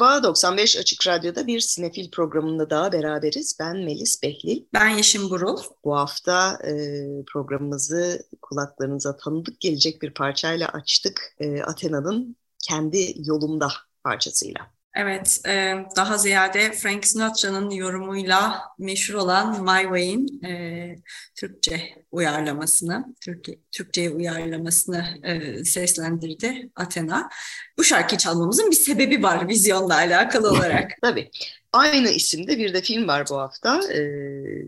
Merhaba, 95 Açık Radyo'da bir sinefil programında daha beraberiz. Ben Melis Behlil. Ben Yeşim Burul. Bu hafta e, programımızı kulaklarınıza tanıdık gelecek bir parçayla açtık. E, Athena'nın Kendi Yolumda parçasıyla. Evet, e, daha ziyade Frank Sinatra'nın yorumuyla meşhur olan My Way'in e, Türkçe uyarlamasını, Türkiye, Türkçe'ye uyarlamasını e, seslendirdi Athena. Bu şarkıyı çalmamızın bir sebebi var vizyonla alakalı olarak. Tabii. Aynı isimde bir de film var bu hafta.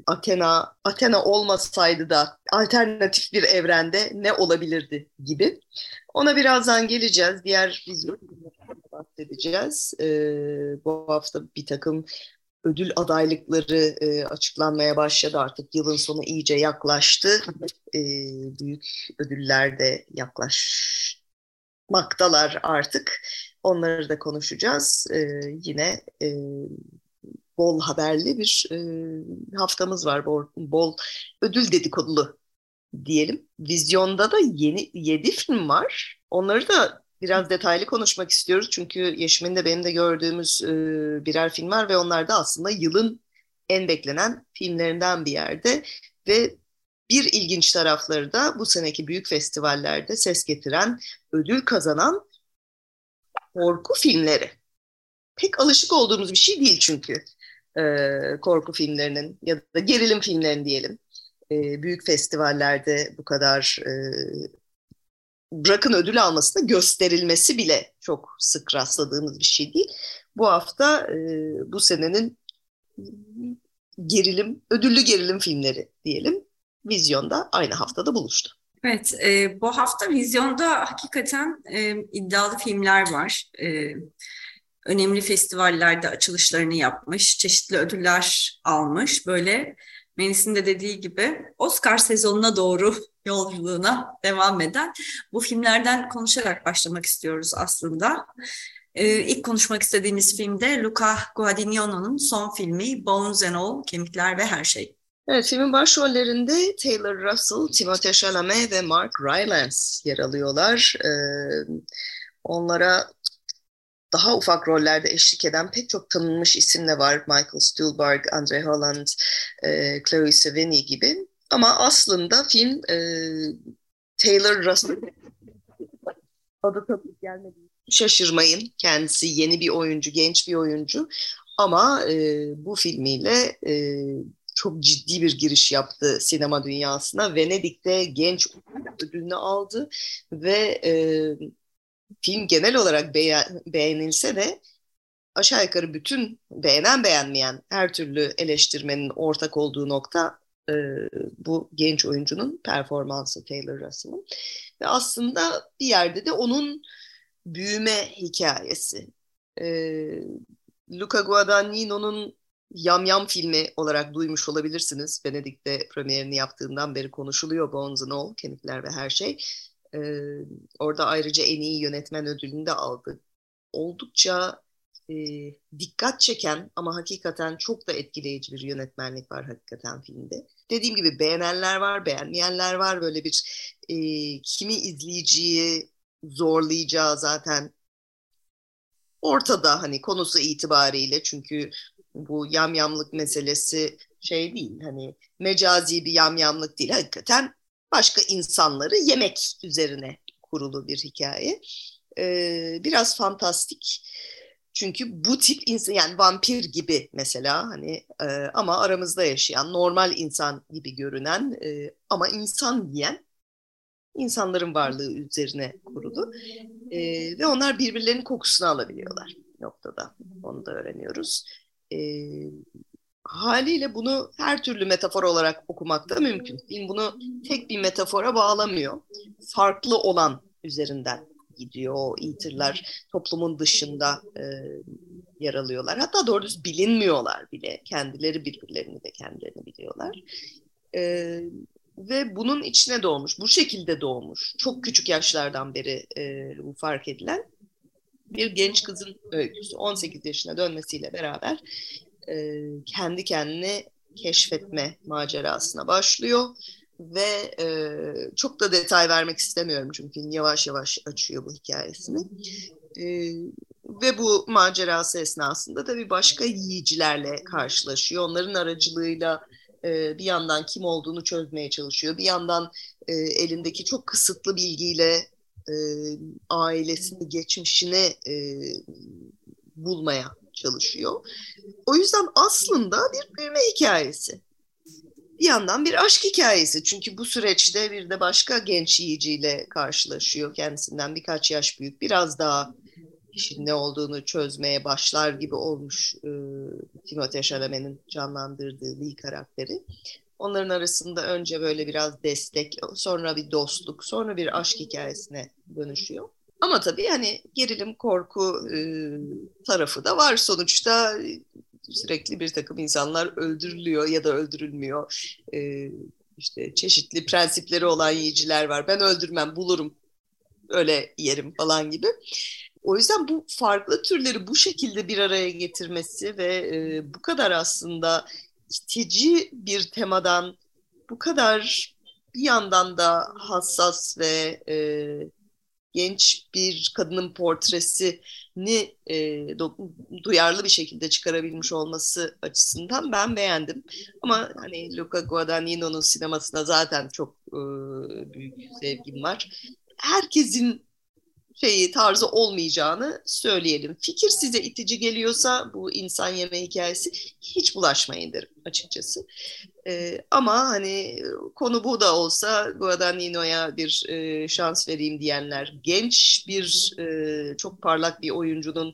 Athena, Athena olmasaydı da alternatif bir evrende ne olabilirdi gibi. Ona birazdan geleceğiz. Diğer vizyon bahsedeceğiz. E, bu hafta bir takım ödül adaylıkları e, açıklanmaya başladı artık. Yılın sonu iyice yaklaştı. E, büyük ödüller de yaklaşmaktalar artık. Onları da konuşacağız. E, yine e, bol haberli bir e, haftamız var. Bol, bol ödül dedikodulu diyelim. Vizyonda da yeni yedi film var. Onları da biraz detaylı konuşmak istiyoruz. Çünkü Yeşim'in de benim de gördüğümüz e, birer film var ve onlar da aslında yılın en beklenen filmlerinden bir yerde. Ve bir ilginç tarafları da bu seneki büyük festivallerde ses getiren, ödül kazanan korku filmleri. Pek alışık olduğumuz bir şey değil çünkü e, korku filmlerinin ya da gerilim filmlerinin diyelim. E, büyük festivallerde bu kadar e, bırakın ödül almasında gösterilmesi bile çok sık rastladığımız bir şey değil. Bu hafta e, bu senenin gerilim, ödüllü gerilim filmleri diyelim vizyonda aynı haftada buluştu. Evet, e, bu hafta vizyonda hakikaten e, iddialı filmler var. E, önemli festivallerde açılışlarını yapmış, çeşitli ödüller almış. Böyle Melis'in de dediği gibi Oscar sezonuna doğru yolculuğuna devam eden bu filmlerden konuşarak başlamak istiyoruz aslında. Ee, ilk konuşmak istediğimiz filmde Luca Guadagnino'nun son filmi Bones and All, Kemikler ve Her Şey. Evet, filmin başrollerinde Taylor Russell, Timothée Chalamet ve Mark Rylance yer alıyorlar. Ee, onlara daha ufak rollerde eşlik eden pek çok tanınmış isim de var. Michael Stuhlbarg, Andre Holland, e, Chloe Sevigny gibi. Ama aslında film e, Taylor Russell adı tabii gelmedi. Şaşırmayın. Kendisi yeni bir oyuncu, genç bir oyuncu. Ama e, bu filmiyle e, çok ciddi bir giriş yaptı sinema dünyasına. Venedik'te genç ödülünü aldı ve e, film genel olarak beğen, beğenilse de aşağı yukarı bütün beğenen beğenmeyen her türlü eleştirmenin ortak olduğu nokta e, bu genç oyuncunun performansı Taylor Russell'ın. Ve aslında bir yerde de onun büyüme hikayesi. E, Luca Guadagnino'nun Yam Yam filmi olarak duymuş olabilirsiniz. Venedik'te premierini yaptığından beri konuşuluyor Bones and All, Kemikler ve Her Şey. E, orada ayrıca en iyi yönetmen ödülünü de aldı. Oldukça e, dikkat çeken ama hakikaten çok da etkileyici bir yönetmenlik var hakikaten filmde. Dediğim gibi beğenenler var, beğenmeyenler var. Böyle bir e, kimi izleyiciyi zorlayacağı zaten ortada hani konusu itibariyle çünkü bu yamyamlık meselesi şey değil hani mecazi bir yamyamlık değil hakikaten başka insanları yemek üzerine kurulu bir hikaye. Ee, biraz fantastik çünkü bu tip insan yani vampir gibi mesela hani e, ama aramızda yaşayan normal insan gibi görünen e, ama insan diyen insanların varlığı üzerine kurulu e, ve onlar birbirlerinin kokusunu alabiliyorlar noktada onu da öğreniyoruz. E, haliyle bunu her türlü metafor olarak okumak da mümkün. Film bunu tek bir metafora bağlamıyor. Farklı olan üzerinden gidiyor. O eater'lar toplumun dışında e, yer alıyorlar. Hatta doğru düz bilinmiyorlar bile. Kendileri birbirlerini de kendilerini biliyorlar. E, ve bunun içine doğmuş, bu şekilde doğmuş. Çok küçük yaşlardan beri e, bu fark edilen bir genç kızın öyküsü. 18 yaşına dönmesiyle beraber e, kendi kendine keşfetme macerasına başlıyor ve e, çok da detay vermek istemiyorum çünkü yavaş yavaş açıyor bu hikayesini. E, ve bu macerası esnasında da bir başka yiyicilerle karşılaşıyor. Onların aracılığıyla e, bir yandan kim olduğunu çözmeye çalışıyor. Bir yandan e, elindeki çok kısıtlı bilgiyle e, ailesini, geçmişini e, bulmaya çalışıyor. O yüzden aslında bir büyüme hikayesi. Bir yandan bir aşk hikayesi. Çünkü bu süreçte bir de başka genç yiyiciyle karşılaşıyor. Kendisinden birkaç yaş büyük, biraz daha işin ne olduğunu çözmeye başlar gibi olmuş e, Timothée Chalamet'in canlandırdığı Lee karakteri. Onların arasında önce böyle biraz destek, sonra bir dostluk, sonra bir aşk hikayesine dönüşüyor. Ama tabii hani gerilim, korku e, tarafı da var. Sonuçta sürekli bir takım insanlar öldürülüyor ya da öldürülmüyor. E, işte çeşitli prensipleri olan yiyiciler var. Ben öldürmem, bulurum, öyle yerim falan gibi. O yüzden bu farklı türleri bu şekilde bir araya getirmesi ve e, bu kadar aslında itici bir temadan bu kadar bir yandan da hassas ve e, genç bir kadının portresini e, duyarlı bir şekilde çıkarabilmiş olması açısından ben beğendim. Ama hani Luca Guadagnino'nun sinemasına zaten çok e, büyük sevgim var. Herkesin şeyi tarzı olmayacağını söyleyelim. Fikir size itici geliyorsa bu insan yeme hikayesi hiç bulaşmayın derim açıkçası. Ee, ama hani konu bu da olsa Guadagnino'ya bir e, şans vereyim diyenler, genç bir e, çok parlak bir oyuncunun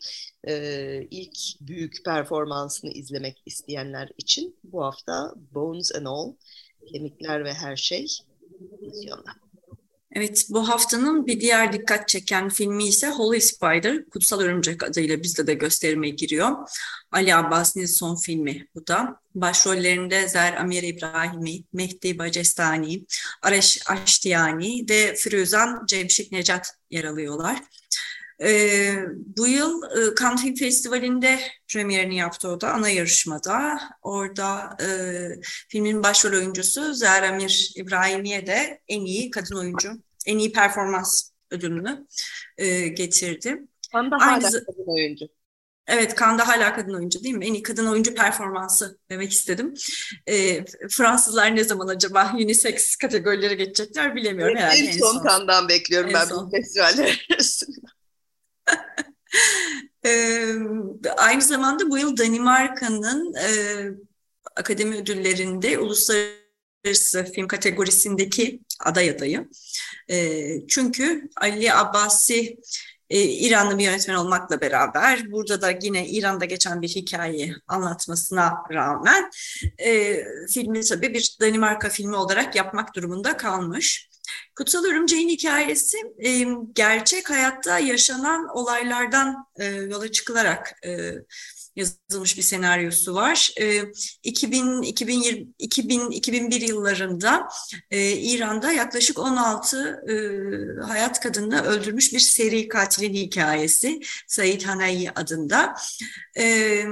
e, ilk büyük performansını izlemek isteyenler için bu hafta Bones and All, Kemikler ve Her Şey vizyonda. Evet, bu haftanın bir diğer dikkat çeken filmi ise Holy Spider, Kutsal Örümcek adıyla bizde de gösterime giriyor. Ali Abbasi'nin son filmi bu da. Başrollerinde Zer Amir İbrahimi, Mehdi Bacestani, Areş Aştiyani ve Firuzan Cemşit Necat yer alıyorlar. Ee, bu yıl e, Cannes Film Festivali'nde premierini yaptı o da ana yarışmada. Orada e, filmin başrol oyuncusu Zeramir İbrahimiye de en iyi kadın oyuncu, en iyi performans ödülünü e, getirdi. Kanda hala Aynı, kadın oyuncu. Evet, Kanda hala kadın oyuncu değil mi? En iyi kadın oyuncu performansı demek istedim. E, Fransızlar ne zaman acaba unisex kategorilere geçecekler bilemiyorum. Herhalde en, en son, son Kandan bekliyorum en ben son. bu festivaller arasında. aynı zamanda bu yıl Danimarka'nın e, akademi ödüllerinde uluslararası film kategorisindeki aday adayı. E, çünkü Ali Abbasi e, İranlı bir yönetmen olmakla beraber burada da yine İran'da geçen bir hikayeyi anlatmasına rağmen e, filmi tabii bir Danimarka filmi olarak yapmak durumunda kalmış. Kutsal Örümceğin hikayesi e, gerçek hayatta yaşanan olaylardan e, yola çıkılarak e, yazılmış bir senaryosu var. E, 2000, 2020, 2000, 2001 yıllarında e, İran'da yaklaşık 16 e, hayat kadını öldürmüş bir seri katilin hikayesi Said Hanayi adında. E,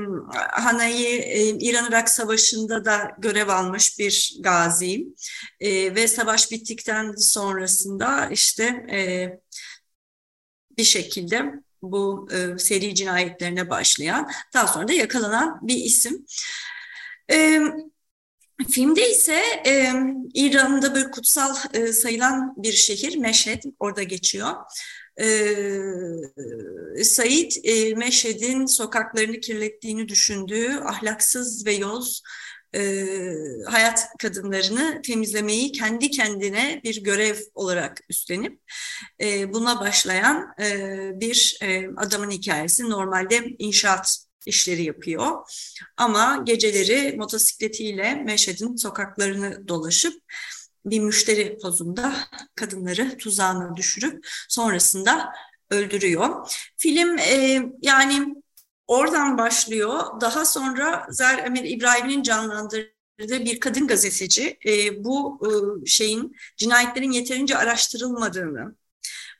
Hanayi e, İran-Irak Savaşı'nda da görev almış bir gazi e, ve savaş bittikten sonrasında işte e, bir şekilde bu e, seri cinayetlerine başlayan, daha sonra da yakalanan bir isim. E, filmde ise e, İran'da bir kutsal e, sayılan bir şehir, Meşhed, orada geçiyor. E, Said, e, Meşhed'in sokaklarını kirlettiğini düşündüğü ahlaksız ve yoz e, hayat kadınlarını temizlemeyi kendi kendine bir görev olarak üstlenip e, buna başlayan e, bir e, adamın hikayesi. Normalde inşaat işleri yapıyor ama geceleri motosikletiyle Meşhed'in sokaklarını dolaşıp bir müşteri pozunda kadınları tuzağına düşürüp sonrasında öldürüyor. Film e, yani oradan başlıyor. Daha sonra Zer Emir İbrahim'in canlandırdığı bir kadın gazeteci e, bu e, şeyin cinayetlerin yeterince araştırılmadığını,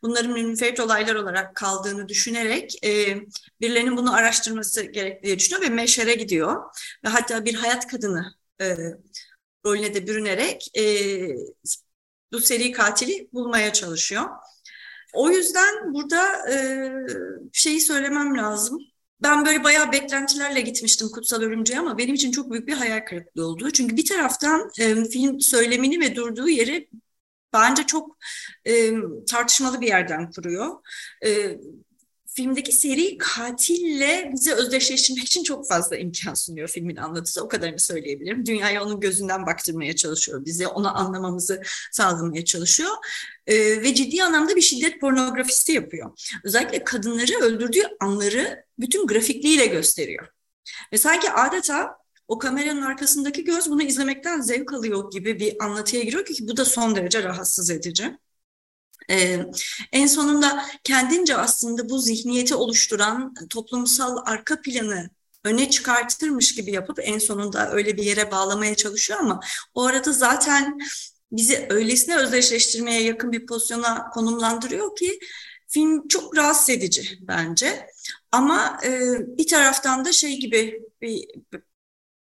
bunların münferit olaylar olarak kaldığını düşünerek e, birilerinin bunu araştırması gerektiği düşünüyor ve meşhere gidiyor. Ve hatta bir hayat kadını e, rolüne de bürünerek e, bu seri katili bulmaya çalışıyor. O yüzden burada e, şeyi söylemem lazım. Ben böyle bayağı beklentilerle gitmiştim Kutsal Örümceğe ama benim için çok büyük bir hayal kırıklığı oldu. Çünkü bir taraftan e, film söylemini ve durduğu yeri bence çok e, tartışmalı bir yerden kuruyor. E, filmdeki seri katille bizi özdeşleştirmek için çok fazla imkan sunuyor filmin anlatısı. O kadarını söyleyebilirim. Dünyaya onun gözünden baktırmaya çalışıyor bize. Onu anlamamızı sağlamaya çalışıyor. Ee, ve ciddi anlamda bir şiddet pornografisi yapıyor. Özellikle kadınları öldürdüğü anları bütün grafikliğiyle gösteriyor. Ve sanki adeta o kameranın arkasındaki göz bunu izlemekten zevk alıyor gibi bir anlatıya giriyor ki bu da son derece rahatsız edici. Ee, en sonunda kendince aslında bu zihniyeti oluşturan toplumsal arka planı öne çıkartırmış gibi yapıp en sonunda öyle bir yere bağlamaya çalışıyor ama o arada zaten bizi öylesine özdeşleştirmeye yakın bir pozisyona konumlandırıyor ki film çok rahatsız edici bence. Ama e, bir taraftan da şey gibi bir,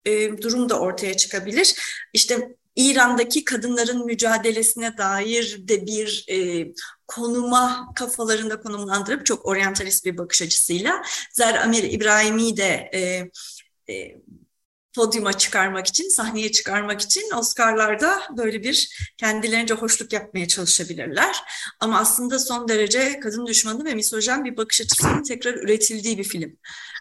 e, durum da ortaya çıkabilir. İşte İran'daki kadınların mücadelesine dair de bir e, konuma kafalarında konumlandırıp çok oryantalist bir bakış açısıyla Zer Amir İbrahim'i de e, e, podyuma çıkarmak için, sahneye çıkarmak için Oscar'larda böyle bir kendilerince hoşluk yapmaya çalışabilirler. Ama aslında son derece kadın düşmanı ve misojen bir bakış açısının tekrar üretildiği bir film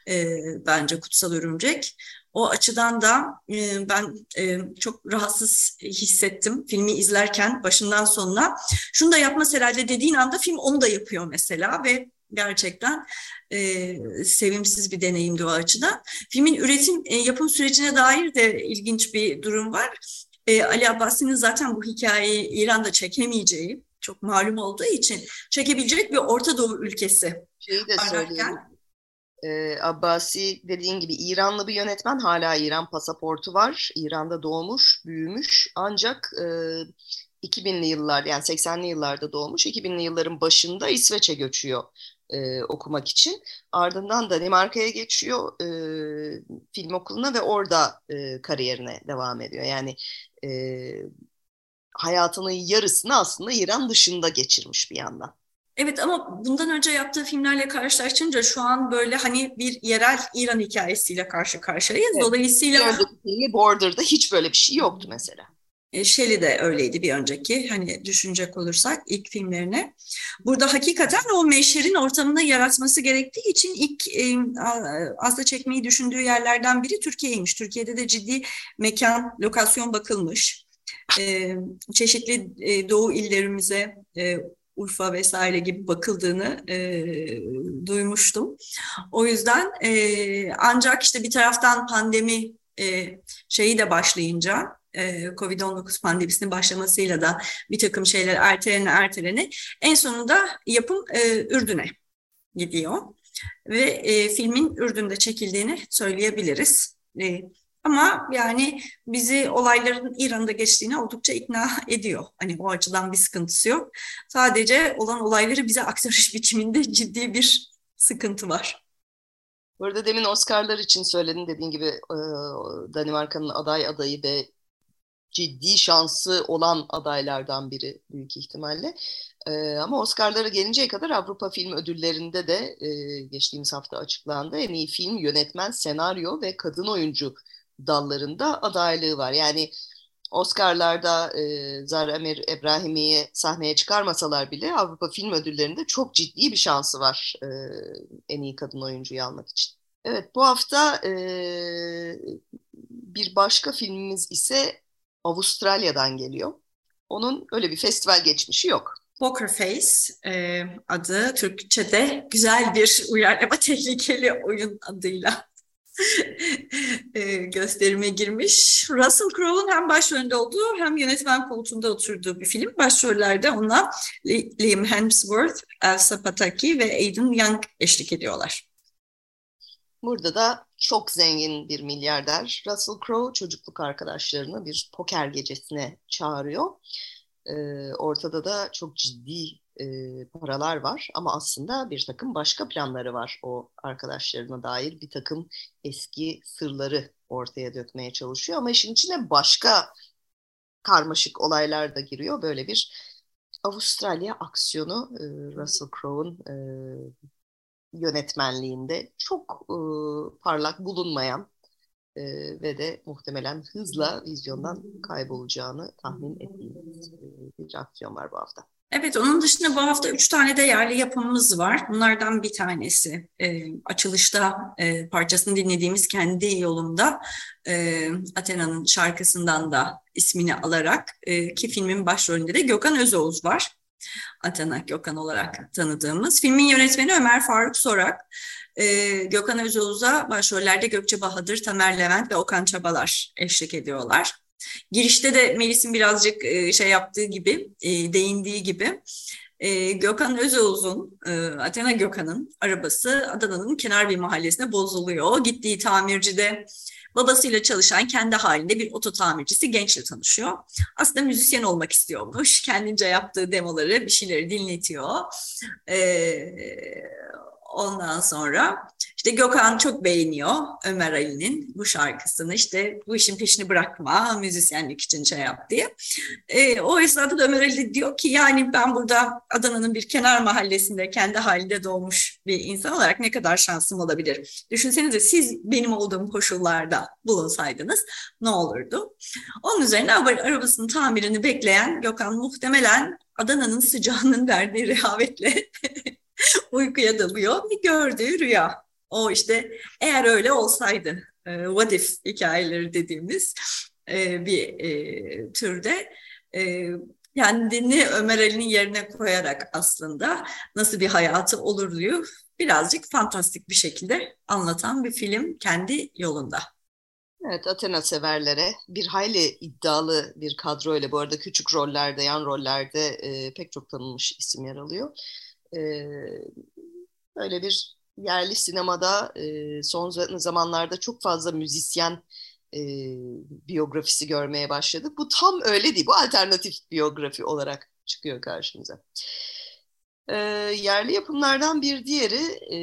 e, bence Kutsal Örümcek. O açıdan da e, ben e, çok rahatsız hissettim filmi izlerken başından sonuna. Şunu da yapmaz herhalde dediğin anda film onu da yapıyor mesela ve gerçekten e, sevimsiz bir deneyimdi o açıdan. Filmin üretim e, yapım sürecine dair de ilginç bir durum var. E, Ali Abbasi'nin zaten bu hikayeyi İran'da çekemeyeceği çok malum olduğu için çekebilecek bir Orta Doğu ülkesi. Şeyi de söyleyeyim e, Abbasi dediğin gibi İranlı bir yönetmen hala İran pasaportu var. İran'da doğmuş, büyümüş ancak e, 2000'li yıllar yani 80'li yıllarda doğmuş. 2000'li yılların başında İsveç'e göçüyor e, okumak için. Ardından Danimarka'ya geçiyor e, film okuluna ve orada e, kariyerine devam ediyor. Yani e, hayatının yarısını aslında İran dışında geçirmiş bir yandan. Evet ama bundan önce yaptığı filmlerle karşılaştırınca şu an böyle hani bir yerel İran hikayesiyle karşı karşıyayız. Evet. Dolayısıyla... Filmi Border'da hiç böyle bir şey yoktu mesela. E, Shelley de öyleydi bir önceki hani düşünecek olursak ilk filmlerine. Burada hakikaten o meşherin ortamını yaratması gerektiği için ilk e, aslında çekmeyi düşündüğü yerlerden biri Türkiye'ymiş. Türkiye'de de ciddi mekan, lokasyon bakılmış. E, çeşitli e, doğu illerimize e, Urfa vesaire gibi bakıldığını e, duymuştum. O yüzden e, ancak işte bir taraftan pandemi e, şeyi de başlayınca Covid-19 pandemisinin başlamasıyla da bir takım şeyler ertelene ertelene en sonunda yapım e, Ürdün'e gidiyor. Ve e, filmin Ürdün'de çekildiğini söyleyebiliriz. E, ama yani bizi olayların İran'da geçtiğine oldukça ikna ediyor. Hani o açıdan bir sıkıntısı yok. Sadece olan olayları bize aktarış biçiminde ciddi bir sıkıntı var. Bu arada demin Oscar'lar için söyledin dediğin gibi Danimarka'nın aday adayı ve ciddi şansı olan adaylardan biri büyük ihtimalle. ama Oscar'lara gelinceye kadar Avrupa Film Ödülleri'nde de geçtiğimiz hafta açıklandı. En iyi film, yönetmen, senaryo ve kadın oyuncu dallarında adaylığı var. Yani Oscar'larda e, Zara Emir Ebrahimi'yi sahneye çıkarmasalar bile Avrupa Film Ödülleri'nde çok ciddi bir şansı var e, en iyi kadın oyuncuyu almak için. Evet bu hafta e, bir başka filmimiz ise Avustralya'dan geliyor. Onun öyle bir festival geçmişi yok. Poker Face e, adı Türkçe'de güzel bir uyarlama tehlikeli oyun adıyla e, gösterime girmiş. Russell Crowe'un hem başrolünde olduğu hem yönetmen koltuğunda oturduğu bir film. Başrollerde ona Liam Hemsworth, Elsa Pataki ve Aidan Young eşlik ediyorlar. Burada da çok zengin bir milyarder Russell Crowe çocukluk arkadaşlarını bir poker gecesine çağırıyor. Ee, ortada da çok ciddi e, paralar var ama aslında bir takım başka planları var o arkadaşlarına dair bir takım eski sırları ortaya dökmeye çalışıyor ama işin içine başka karmaşık olaylar da giriyor. Böyle bir Avustralya aksiyonu e, Russell Crowe'un e, yönetmenliğinde çok e, parlak bulunmayan e, ve de muhtemelen hızla vizyondan kaybolacağını tahmin ettiğimiz e, bir aksiyon var bu hafta. Evet, onun dışında bu hafta üç tane de yerli yapımımız var. Bunlardan bir tanesi e, açılışta e, parçasını dinlediğimiz Kendi Yolumda e, Athena'nın şarkısından da ismini alarak e, ki filmin başrolünde de Gökhan Özoğuz var. Athena Gökhan olarak tanıdığımız. Filmin yönetmeni Ömer Faruk Sorak. E, Gökhan Özoğuz'a başrollerde Gökçe Bahadır, Tamer Levent ve Okan Çabalar eşlik ediyorlar. Girişte de Melis'in birazcık e, şey yaptığı gibi, e, değindiği gibi e, Gökhan Özoğuz'un, e, Athena Gökhan'ın arabası Adana'nın kenar bir mahallesine bozuluyor. Gittiği tamircide babasıyla çalışan kendi halinde bir oto tamircisi gençle tanışıyor. Aslında müzisyen olmak istiyormuş. Kendince yaptığı demoları, bir şeyleri dinletiyor. Ee, ondan sonra işte Gökhan çok beğeniyor Ömer Ali'nin bu şarkısını. İşte bu işin peşini bırakma, müzisyenlik için şey yap diye. E, o esnada da Ömer Ali diyor ki yani ben burada Adana'nın bir kenar mahallesinde kendi halinde doğmuş bir insan olarak ne kadar şansım olabilir? Düşünsenize siz benim olduğum koşullarda bulunsaydınız ne olurdu? Onun üzerine arabasının tamirini bekleyen Gökhan muhtemelen Adana'nın sıcağının verdiği rehavetle uykuya dalıyor bir gördüğü rüya. O işte eğer öyle olsaydı e, what if hikayeleri dediğimiz e, bir e, türde e, kendini Ömer Ali'nin yerine koyarak aslında nasıl bir hayatı olur diyor birazcık fantastik bir şekilde anlatan bir film kendi yolunda. Evet Athena severlere bir hayli iddialı bir kadroyla bu arada küçük rollerde yan rollerde e, pek çok tanınmış isim yer alıyor. E, böyle bir yerli sinemada e, son zamanlarda çok fazla müzisyen e, biyografisi görmeye başladık. Bu tam öyle değil. Bu alternatif biyografi olarak çıkıyor karşımıza. E, yerli yapımlardan bir diğeri e,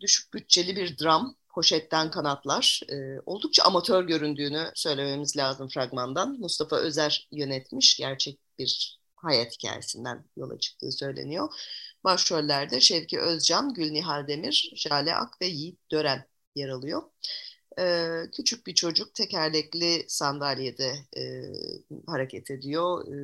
düşük bütçeli bir dram. Poşetten Kanatlar. E, oldukça amatör göründüğünü söylememiz lazım fragmandan. Mustafa Özer yönetmiş. Gerçek bir hayat hikayesinden yola çıktığı söyleniyor. Başrollerde Şevki Özcan, Gülnihal Demir, Jale Ak ve Yiğit Dören yer alıyor. Ee, küçük bir çocuk tekerlekli sandalyede e, hareket ediyor, e,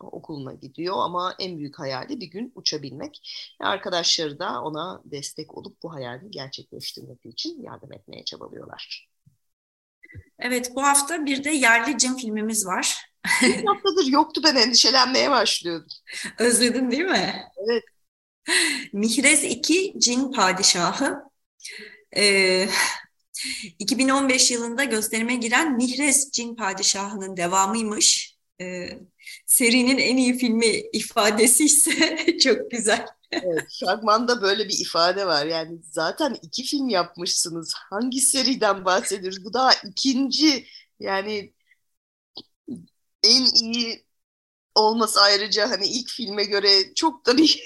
okuluna gidiyor ama en büyük hayali bir gün uçabilmek. Arkadaşları da ona destek olup bu hayalini gerçekleştirmek için yardım etmeye çabalıyorlar. Evet, bu hafta bir de yerli cin filmimiz var. Bir haftadır yoktu ben endişelenmeye başlıyordum. Özledin değil mi? Evet. Mihrez 2 Cin Padişahı. Ee, 2015 yılında gösterime giren Mihrez Cin Padişahı'nın devamıymış. Ee, serinin en iyi filmi ifadesi ise çok güzel. Evet, fragmanda böyle bir ifade var. Yani zaten iki film yapmışsınız. Hangi seriden bahsediyoruz? Bu daha ikinci. Yani en iyi olması ayrıca hani ilk filme göre çok da bir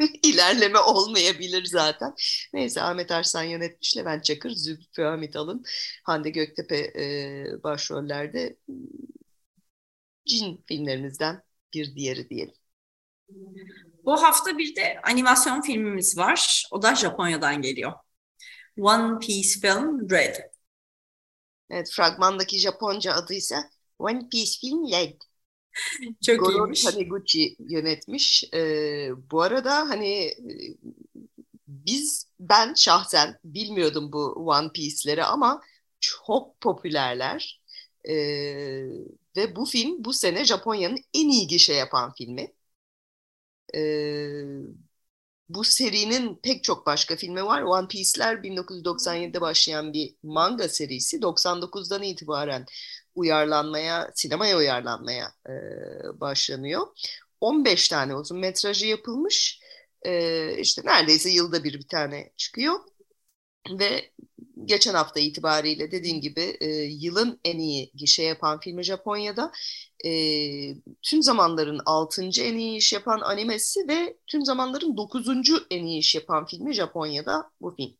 ilerleme olmayabilir zaten. Neyse Ahmet Arslan yönetmiş, Levent Çakır, Zülfü Hamit Alın, Hande Göktepe e, başrollerde cin filmlerimizden bir diğeri diyelim. Bu hafta bir de animasyon filmimiz var. O da Japonya'dan geliyor. One Piece Film Red. Evet, fragmandaki Japonca adı ise One Piece Film Red. Çok Goro iyiymiş. Taniguchi yönetmiş. Ee, bu arada hani biz ben şahsen bilmiyordum bu One Piece'leri ama çok popülerler. Ee, ve bu film bu sene Japonya'nın en iyi gişe yapan filmi. Ee, bu serinin pek çok başka filmi var. One Piece'ler 1997'de başlayan bir manga serisi. 99'dan itibaren uyarlanmaya, sinemaya uyarlanmaya e, başlanıyor. 15 tane uzun metrajı yapılmış. E, işte neredeyse yılda bir bir tane çıkıyor. ve geçen hafta itibariyle dediğim gibi e, yılın en iyi gişe yapan filmi Japonya'da e, tüm zamanların 6. en iyi iş yapan animesi ve tüm zamanların 9. en iyi iş yapan filmi Japonya'da bu film.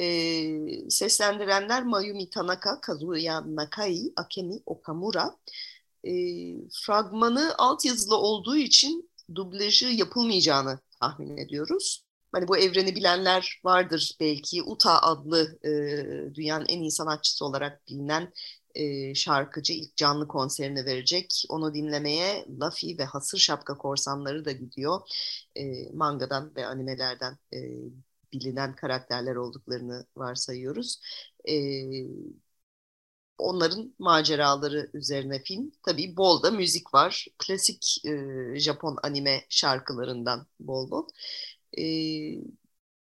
E, seslendirenler Mayumi Tanaka, Kazuya Nakai, Akemi Okamura. E, fragmanı altyazılı olduğu için dublajı yapılmayacağını tahmin ediyoruz. Hani bu evreni bilenler vardır belki. Uta adlı e, dünyanın en iyi sanatçısı olarak bilinen e, şarkıcı ilk canlı konserini verecek. Onu dinlemeye Luffy ve Hasır Şapka korsanları da gidiyor. E, mangadan ve animelerden e, bilinen karakterler olduklarını varsayıyoruz. E, onların maceraları üzerine film. Tabii bol da müzik var. Klasik e, Japon anime şarkılarından bol bol. E,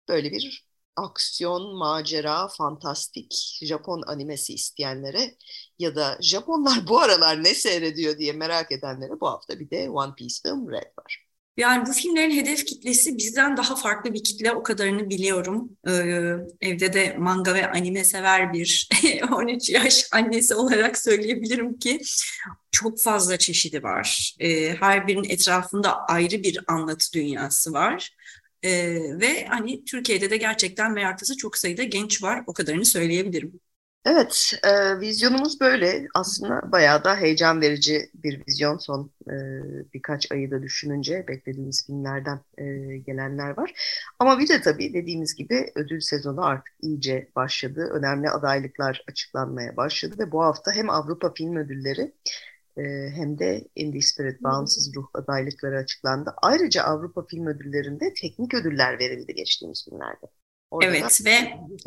böyle bir aksiyon, macera, fantastik Japon animesi isteyenlere ya da Japonlar bu aralar ne seyrediyor diye merak edenlere bu hafta bir de One Piece Film Red var. Yani bu filmlerin hedef kitlesi bizden daha farklı bir kitle o kadarını biliyorum. Ee, evde de manga ve anime sever bir 13 yaş annesi olarak söyleyebilirim ki çok fazla çeşidi var. Ee, her birinin etrafında ayrı bir anlatı dünyası var. Ee, ve hani Türkiye'de de gerçekten meraklısı çok sayıda genç var o kadarını söyleyebilirim. Evet, e, vizyonumuz böyle. Aslında bayağı da heyecan verici bir vizyon son e, birkaç ayı da düşününce beklediğimiz filmlerden e, gelenler var. Ama bir de tabii dediğimiz gibi ödül sezonu artık iyice başladı. Önemli adaylıklar açıklanmaya başladı ve bu hafta hem Avrupa Film Ödülleri e, hem de Indie Spirit Bağımsız Ruh adaylıkları açıklandı. Ayrıca Avrupa Film Ödülleri'nde teknik ödüller verildi geçtiğimiz günlerde. Orada evet ve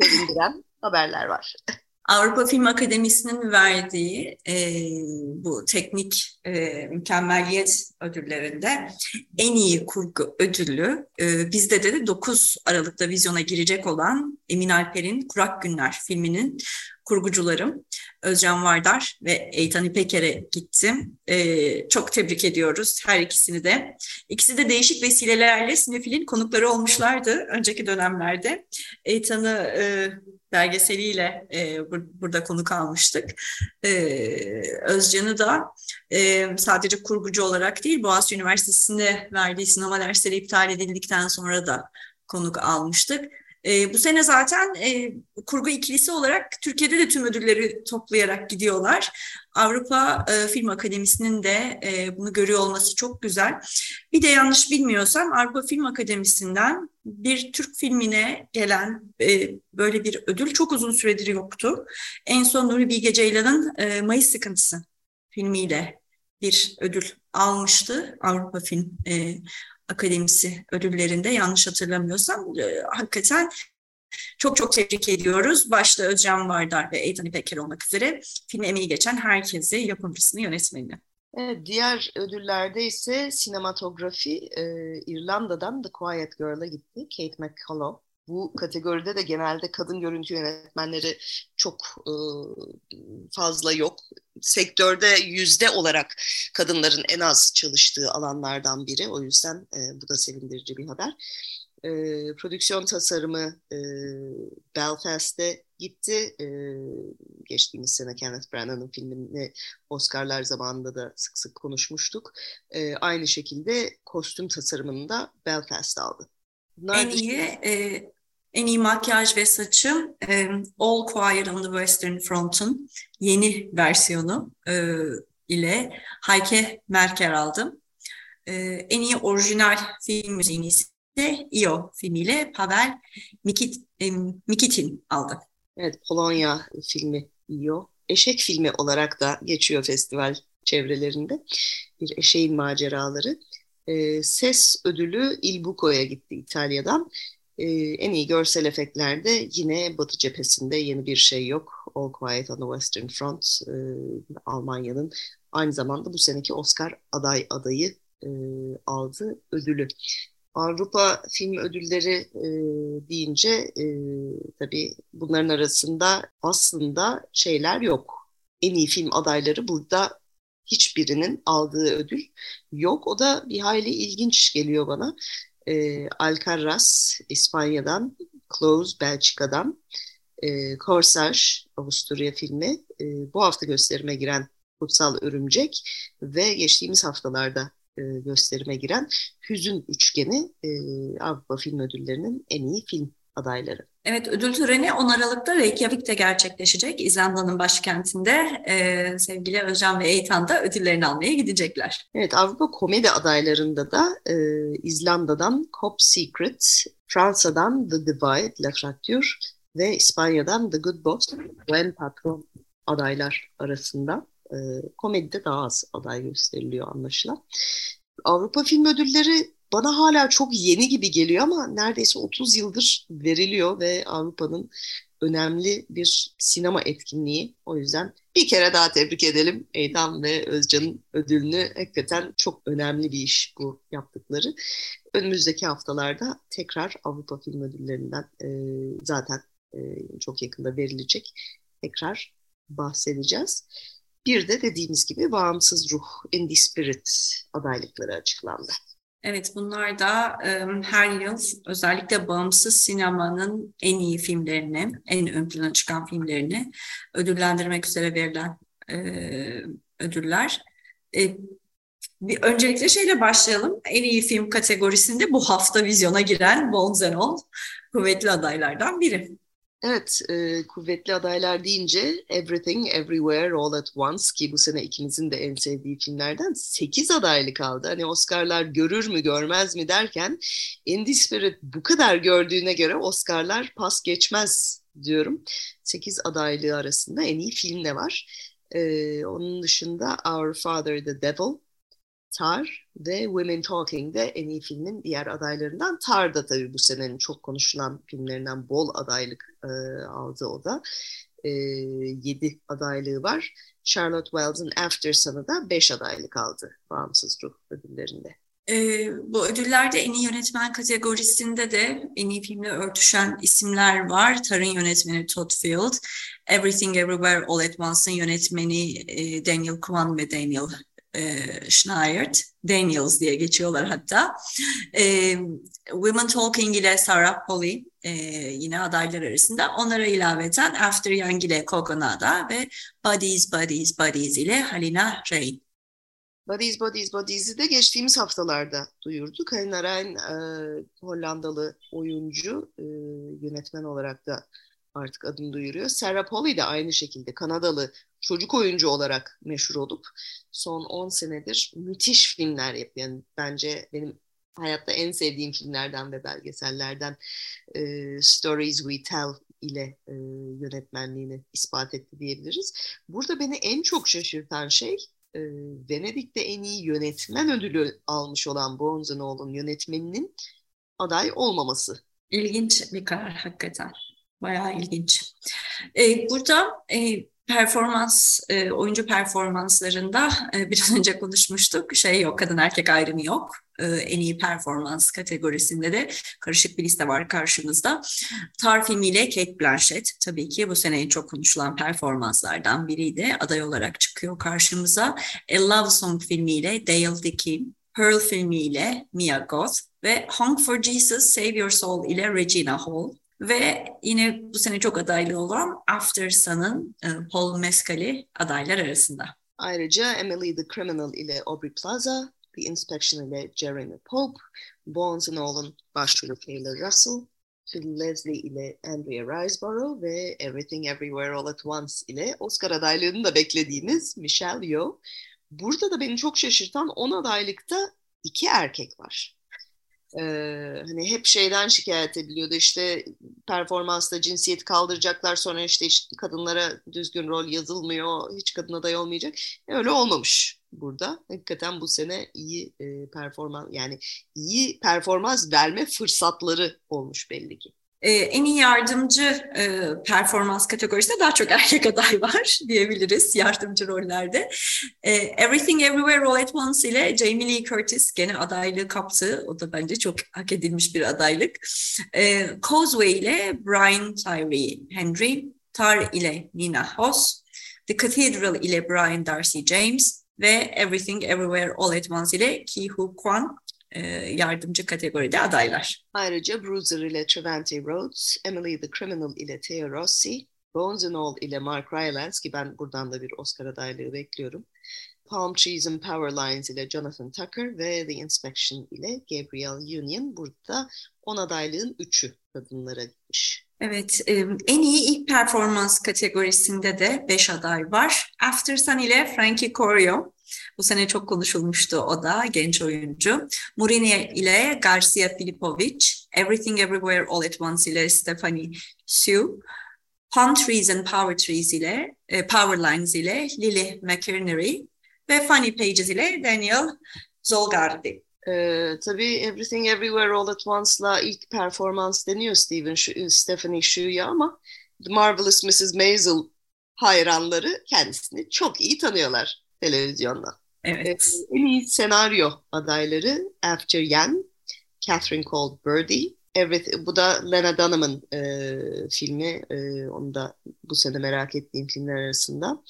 sevindiren haberler var. Avrupa Film Akademisi'nin verdiği e, bu teknik e, mükemmeliyet ödüllerinde en iyi kurgu ödülü e, bizde de, de 9 Aralık'ta vizyona girecek olan Emin Alper'in Kurak Günler filminin kurgucularım Özcan Vardar ve Eytan İpeker'e gittim. Ee, çok tebrik ediyoruz her ikisini de. İkisi de değişik vesilelerle Sinefil'in konukları olmuşlardı önceki dönemlerde. Eytan'ı e, belgeseliyle e, bur- burada konuk almıştık. E, Özcan'ı da e, sadece kurgucu olarak değil Boğaziçi Üniversitesi'nde verdiği sinema dersleri iptal edildikten sonra da konuk almıştık. E, bu sene zaten e, kurgu ikilisi olarak Türkiye'de de tüm ödülleri toplayarak gidiyorlar. Avrupa e, Film Akademisi'nin de e, bunu görüyor olması çok güzel. Bir de yanlış bilmiyorsam Avrupa Film Akademisi'nden bir Türk filmine gelen e, böyle bir ödül çok uzun süredir yoktu. En son Nuri Bilge Ceylan'ın e, Mayıs Sıkıntısı filmiyle bir ödül almıştı Avrupa Film e, Akademisi ödüllerinde yanlış hatırlamıyorsam e, hakikaten çok çok tebrik ediyoruz. Başta Özcan Vardar ve Eytan İpeker olmak üzere film emeği geçen herkesi, yapımcısını, yönetmenini. Evet, diğer ödüllerde ise sinematografi e, İrlanda'dan The Quiet Girl'a gitti. Kate McCullough. Bu kategoride de genelde kadın görüntü yönetmenleri çok e, fazla yok. Sektörde yüzde olarak kadınların en az çalıştığı alanlardan biri. O yüzden e, bu da sevindirici bir haber. E, prodüksiyon tasarımı e, Belfast'te gitti. E, geçtiğimiz sene Kenneth Branagh'ın filmini Oscar'lar zamanında da sık sık konuşmuştuk. E, aynı şekilde kostüm tasarımını da Belfast aldı. Bunlar en iyi e, en iyi makyaj ve saçım e, All Quiet on the Western Front'un yeni versiyonu e, ile Heike Merker aldım. E, en iyi orijinal film müziğini ise Io filmiyle Pavel Mikit, e, Mikitin aldı. Evet, Polonya filmi Io. Eşek filmi olarak da geçiyor festival çevrelerinde. Bir eşeğin maceraları. E, ses ödülü Il Buco'ya gitti İtalya'dan. E, en iyi görsel efektlerde yine Batı cephesinde yeni bir şey yok. All Quiet on the Western Front e, Almanya'nın aynı zamanda bu seneki Oscar aday adayı e, aldı ödülü. Avrupa Film Ödülleri e, deyince e, tabii bunların arasında aslında şeyler yok. En iyi film adayları burada hiçbirinin aldığı ödül yok. O da bir hayli ilginç geliyor bana. E, Alcaraz İspanya'dan Close Belçika'dan, e, Corsage Avusturya filmi, e, bu hafta gösterime giren Kutsal Örümcek ve geçtiğimiz haftalarda e, gösterime giren Hüzün Üçgeni e, Avrupa Film Ödülleri'nin en iyi film adayları. Evet, ödül töreni 10 Aralık'ta Reykjavik'te gerçekleşecek. İzlanda'nın başkentinde e, sevgili Özcan ve Eytan da ödüllerini almaya gidecekler. Evet, Avrupa komedi adaylarında da e, İzlanda'dan Cop Secret, Fransa'dan The Divide, La Fracture ve İspanya'dan The Good Boss, Buen Patron adaylar arasında. E, komedide daha az aday gösteriliyor anlaşılan. Avrupa Film Ödülleri bana hala çok yeni gibi geliyor ama neredeyse 30 yıldır veriliyor ve Avrupa'nın önemli bir sinema etkinliği. O yüzden bir kere daha tebrik edelim Eydan ve Özcan'ın ödülünü. Hakikaten çok önemli bir iş bu yaptıkları. Önümüzdeki haftalarda tekrar Avrupa Film Ödüllerinden e, zaten e, çok yakında verilecek. Tekrar bahsedeceğiz. Bir de dediğimiz gibi Bağımsız Ruh, Indie Spirit adaylıkları açıklandı. Evet, bunlar da e, her yıl özellikle bağımsız sinemanın en iyi filmlerini, en ön plana çıkan filmlerini ödüllendirmek üzere verilen e, ödüller. E, bir öncelikle şeyle başlayalım. En iyi film kategorisinde bu hafta vizyona giren All kuvvetli adaylardan biri. Evet, e, kuvvetli adaylar deyince Everything, Everywhere, All at Once ki bu sene ikimizin de en sevdiği filmlerden 8 adaylık aldı. Hani Oscar'lar görür mü görmez mi derken Indie Spirit bu kadar gördüğüne göre Oscar'lar pas geçmez diyorum. 8 adaylığı arasında en iyi film de var. E, onun dışında Our Father the Devil, Tar ve Women Talking de en iyi filmin diğer adaylarından. Tar da tabii bu senenin çok konuşulan filmlerinden bol adaylık e, aldı o da. E, 7 adaylığı var. Charlotte Wells'ın After Sun'ı da 5 adaylık aldı bağımsız ruh ödüllerinde. E, bu ödüllerde en iyi yönetmen kategorisinde de en iyi filmle örtüşen isimler var. Tar'ın yönetmeni Todd Field, Everything Everywhere All at Once'ın yönetmeni e, Daniel Kwan ve Daniel e, Schneiert, Daniels diye geçiyorlar hatta. E, Women Talking ile Sarah Polly e, yine adaylar arasında. Onlara ilaveten After Young ile Kogonada ve Bodies, Bodies, Bodies ile Halina Reyn. Bodies, Bodies, Bodies'i de geçtiğimiz haftalarda duyurduk. Halina Reyn e, Hollandalı oyuncu, e, yönetmen olarak da artık adını duyuruyor. Sarah Polly de aynı şekilde Kanadalı çocuk oyuncu olarak meşhur olup son 10 senedir müthiş filmler yapıyor. Yani bence benim hayatta en sevdiğim filmlerden ve belgesellerden e, Stories We Tell ile e, yönetmenliğini ispat etti diyebiliriz. Burada beni en çok şaşırtan şey e, Venedik'te en iyi yönetmen ödülü almış olan Bones Nolan yönetmeninin aday olmaması. İlginç bir karar hakikaten. Bayağı ilginç. Ee, burada e, performans, e, oyuncu performanslarında e, biraz önce konuşmuştuk. Şey yok, kadın erkek ayrımı yok. E, en iyi performans kategorisinde de karışık bir liste var karşımızda. Tar filmiyle Kate Blanchett tabii ki bu sene en çok konuşulan performanslardan biriydi. Aday olarak çıkıyor karşımıza. A Love Song filmiyle Dale Dickey, Pearl filmiyle Mia Goth ve Honk for Jesus, Save Your Soul ile Regina Hall. Ve yine bu sene çok adaylı olan After Sun'ın e, Paul Mescal'i adaylar arasında. Ayrıca Emily the Criminal ile Aubrey Plaza, The Inspection ile Jeremy Pope, Bones and All'ın başrolü Russell, Phil Leslie ile Andrea Riseborough ve Everything Everywhere All at Once ile Oscar adaylığını da beklediğimiz Michelle Yeoh. Burada da beni çok şaşırtan 10 adaylıkta iki erkek var. Ee, hani hep şeyden şikayet ediliyordu işte performansta cinsiyet kaldıracaklar sonra işte, işte kadınlara düzgün rol yazılmıyor hiç kadın aday olmayacak öyle olmamış burada hakikaten bu sene iyi e, performans yani iyi performans verme fırsatları olmuş belli ki. Ee, en iyi yardımcı e, performans kategorisinde daha çok erkek aday var diyebiliriz yardımcı rollerde. E, Everything Everywhere All at Once ile Jamie Lee Curtis gene adaylığı kaptı. O da bence çok hak edilmiş bir adaylık. E, Causeway ile Brian Tyree Henry, Tar ile Nina Hoss, The Cathedral ile Brian Darcy James ve Everything Everywhere All at Once ile Ki Hu Kwan yardımcı kategoride adaylar. Ayrıca Bruiser ile Trevante Rhodes, Emily the Criminal ile Theo Rossi, Bones and All ile Mark Rylance ki ben buradan da bir Oscar adaylığı bekliyorum. Palm Trees and Power Lines ile Jonathan Tucker ve The Inspection ile Gabrielle Union. Burada 10 adaylığın 3'ü kadınlara gitmiş. Evet, en iyi ilk performans kategorisinde de 5 aday var. After Sun ile Frankie Corio. Bu sene çok konuşulmuştu o da genç oyuncu. Murini ile Garcia Filipovic. Everything Everywhere All at Once ile Stephanie Sue. Palm Trees and Power Trees ile, Power Lines ile Lily McInerney ve Funny Pages ile Daniel Zolgardi. Ee, tabii Everything Everywhere All at Once'la ilk performans deniyor Steven, şu, Stephanie Shu'ya ama The Marvelous Mrs. Maisel hayranları kendisini çok iyi tanıyorlar televizyonda. Evet. Ee, en iyi senaryo adayları After Yen, Catherine Cole Birdie, Everything, bu da Lena Dunham'ın e, filmi. E, onu da bu sene merak ettiğim filmler arasında.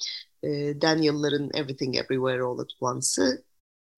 E, Daniel'ların Everything Everywhere All at Once'ı,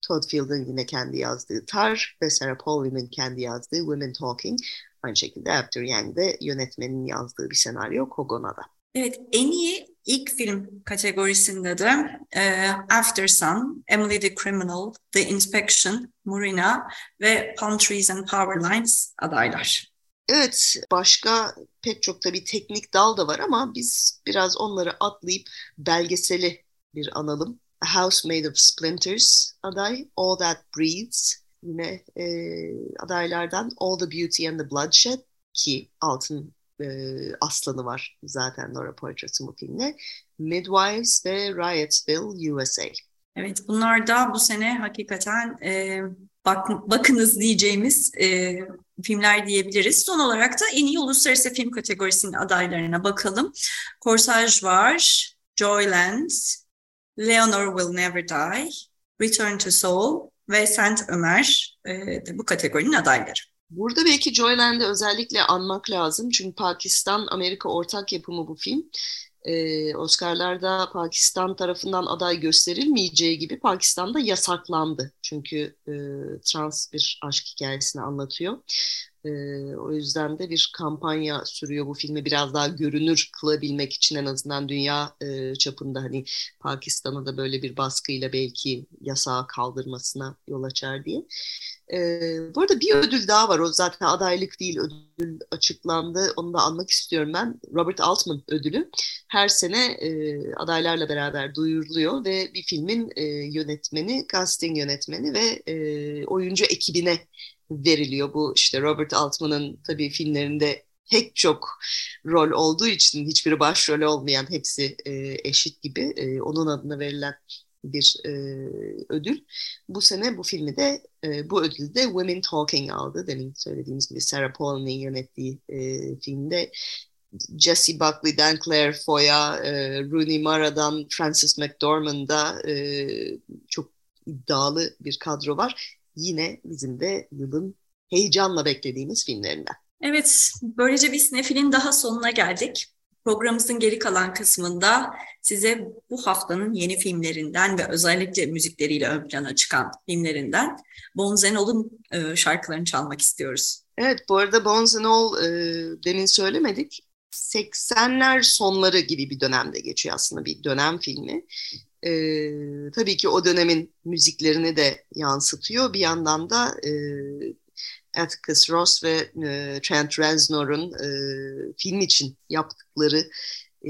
Todd Field'ın yine kendi yazdığı Tar ve Sarah Paulin'in kendi yazdığı Women Talking. Aynı şekilde After Yang'de yönetmenin yazdığı bir senaryo Kogona'da. Evet, en iyi ilk film kategorisinde de e, After Sun, Emily the Criminal, The Inspection, Murina ve Palm Trees and Power Lines adaylar. Evet, başka pek çok tabii teknik dal da var ama biz biraz onları atlayıp belgeseli bir analım. A House Made of Splinters aday, All That Breathes yine e, adaylardan All the Beauty and the Bloodshed ki altın e, aslanı var zaten Nora Poitras'ın bu filmde. Midwives ve Riotsville, USA. Evet bunlar da bu sene hakikaten e, bak, bakınız diyeceğimiz e, filmler diyebiliriz. Son olarak da en iyi uluslararası film kategorisinin adaylarına bakalım. Corsage var, Joyland, Leonor Will Never Die, Return to Soul ve Saint Ömer e, bu kategorinin adayları. Burada belki Joyland'i özellikle anmak lazım. Çünkü Pakistan-Amerika ortak yapımı bu film. Ee, Oscar'larda Pakistan tarafından aday gösterilmeyeceği gibi Pakistan'da yasaklandı. Çünkü e, trans bir aşk hikayesini anlatıyor. O yüzden de bir kampanya sürüyor bu filmi biraz daha görünür kılabilmek için en azından dünya çapında hani Pakistan'a da böyle bir baskıyla belki yasağı kaldırmasına yol açar diye. Bu arada bir ödül daha var. O zaten adaylık değil, ödül açıklandı. Onu da anmak istiyorum ben. Robert Altman ödülü. Her sene adaylarla beraber duyuruluyor ve bir filmin yönetmeni, casting yönetmeni ve oyuncu ekibine veriliyor. Bu işte Robert Altman'ın tabii filmlerinde pek çok rol olduğu için hiçbiri başrol olmayan hepsi e, eşit gibi e, onun adına verilen bir e, ödül. Bu sene bu filmi de e, bu ödülü de Women Talking aldı. Demin söylediğimiz gibi Sarah Paulin'in yönettiği e, filmde Jessie Buckley'den Claire Foy'a, e, Rooney Mara'dan Frances McDormand'a e, çok iddialı bir kadro var. Yine bizim de yılın heyecanla beklediğimiz filmlerinden. Evet, böylece bir sinefilin daha sonuna geldik. Programımızın geri kalan kısmında size bu haftanın yeni filmlerinden ve özellikle müzikleriyle ön plana çıkan filmlerinden Bones All'un e, şarkılarını çalmak istiyoruz. Evet, bu arada Bones All e, demin söylemedik. 80'ler sonları gibi bir dönemde geçiyor aslında bir dönem filmi. E, tabii ki o dönemin müziklerini de yansıtıyor. Bir yandan da e, Atticus Ross ve e, Trent Reznor'un e, film için yaptıkları e,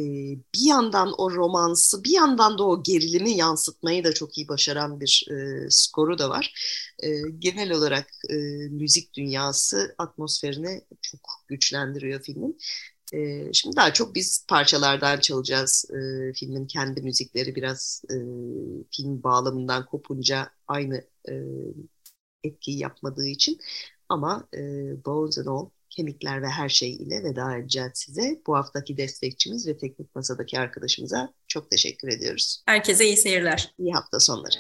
bir yandan o romansı bir yandan da o gerilimi yansıtmayı da çok iyi başaran bir e, skoru da var. E, genel olarak e, müzik dünyası atmosferini çok güçlendiriyor filmin. E, şimdi daha çok biz parçalardan çalacağız. E, filmin kendi müzikleri biraz e, film bağlamından kopunca aynı e, etkiyi yapmadığı için. Ama e, Bones and All, kemikler ve her şey ile veda edeceğiz size. Bu haftaki destekçimiz ve teknik masadaki arkadaşımıza çok teşekkür ediyoruz. Herkese iyi seyirler. İyi hafta sonları.